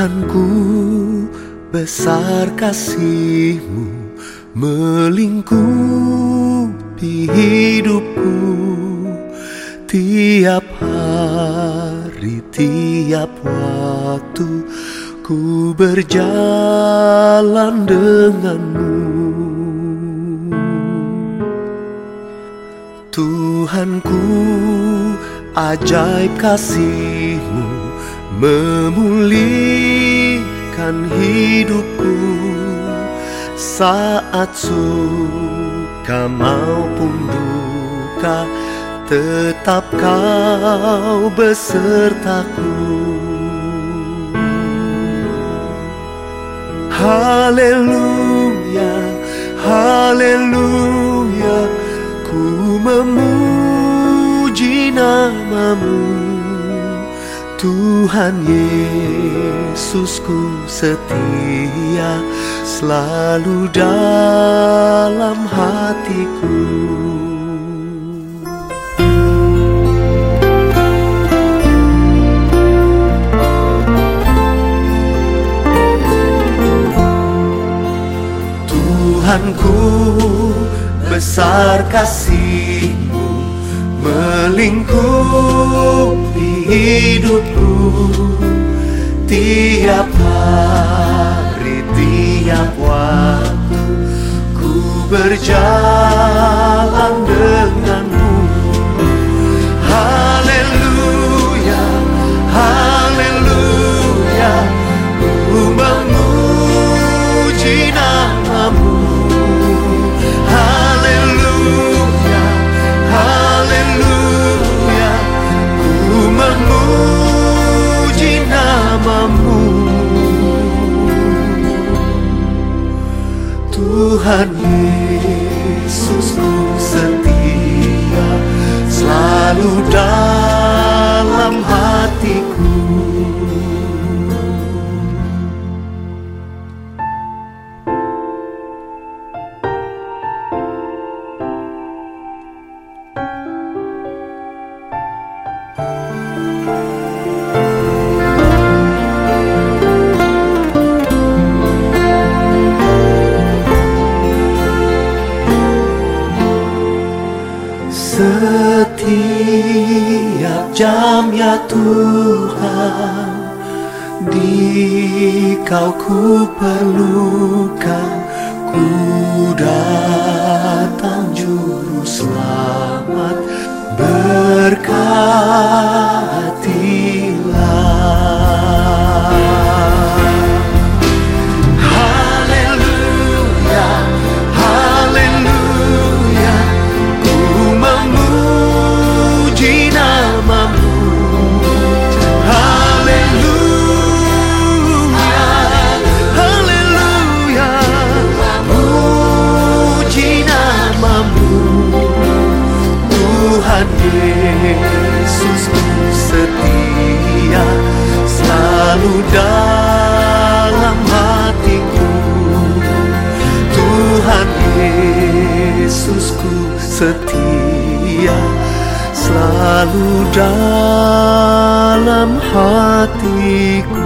Tuhanku besar kasihmu melingkupi hidupku. Tiap hari, tiap waktu ku berjalan denganmu. Tuhanku ajaib kasihmu memulihkan hidupku saat suka maupun duka tetap kau besertaku. Haleluya Haleluya ku memuji namamu Tuhan Yesusku setia selalu dalam hatiku. Tuhanku besar kasihmu melingkupi hidupku. Tiap hari tiap waktu ku berjalan Tuhan Yesusku setia selalu Setiap jam ya Tuhan Di kau ku perlukan. Ku datang juru selamat Berkatilah Yesusku setia Selalu dalam hatiku. Tuhan Yesusku setia Selalu dalam hatiku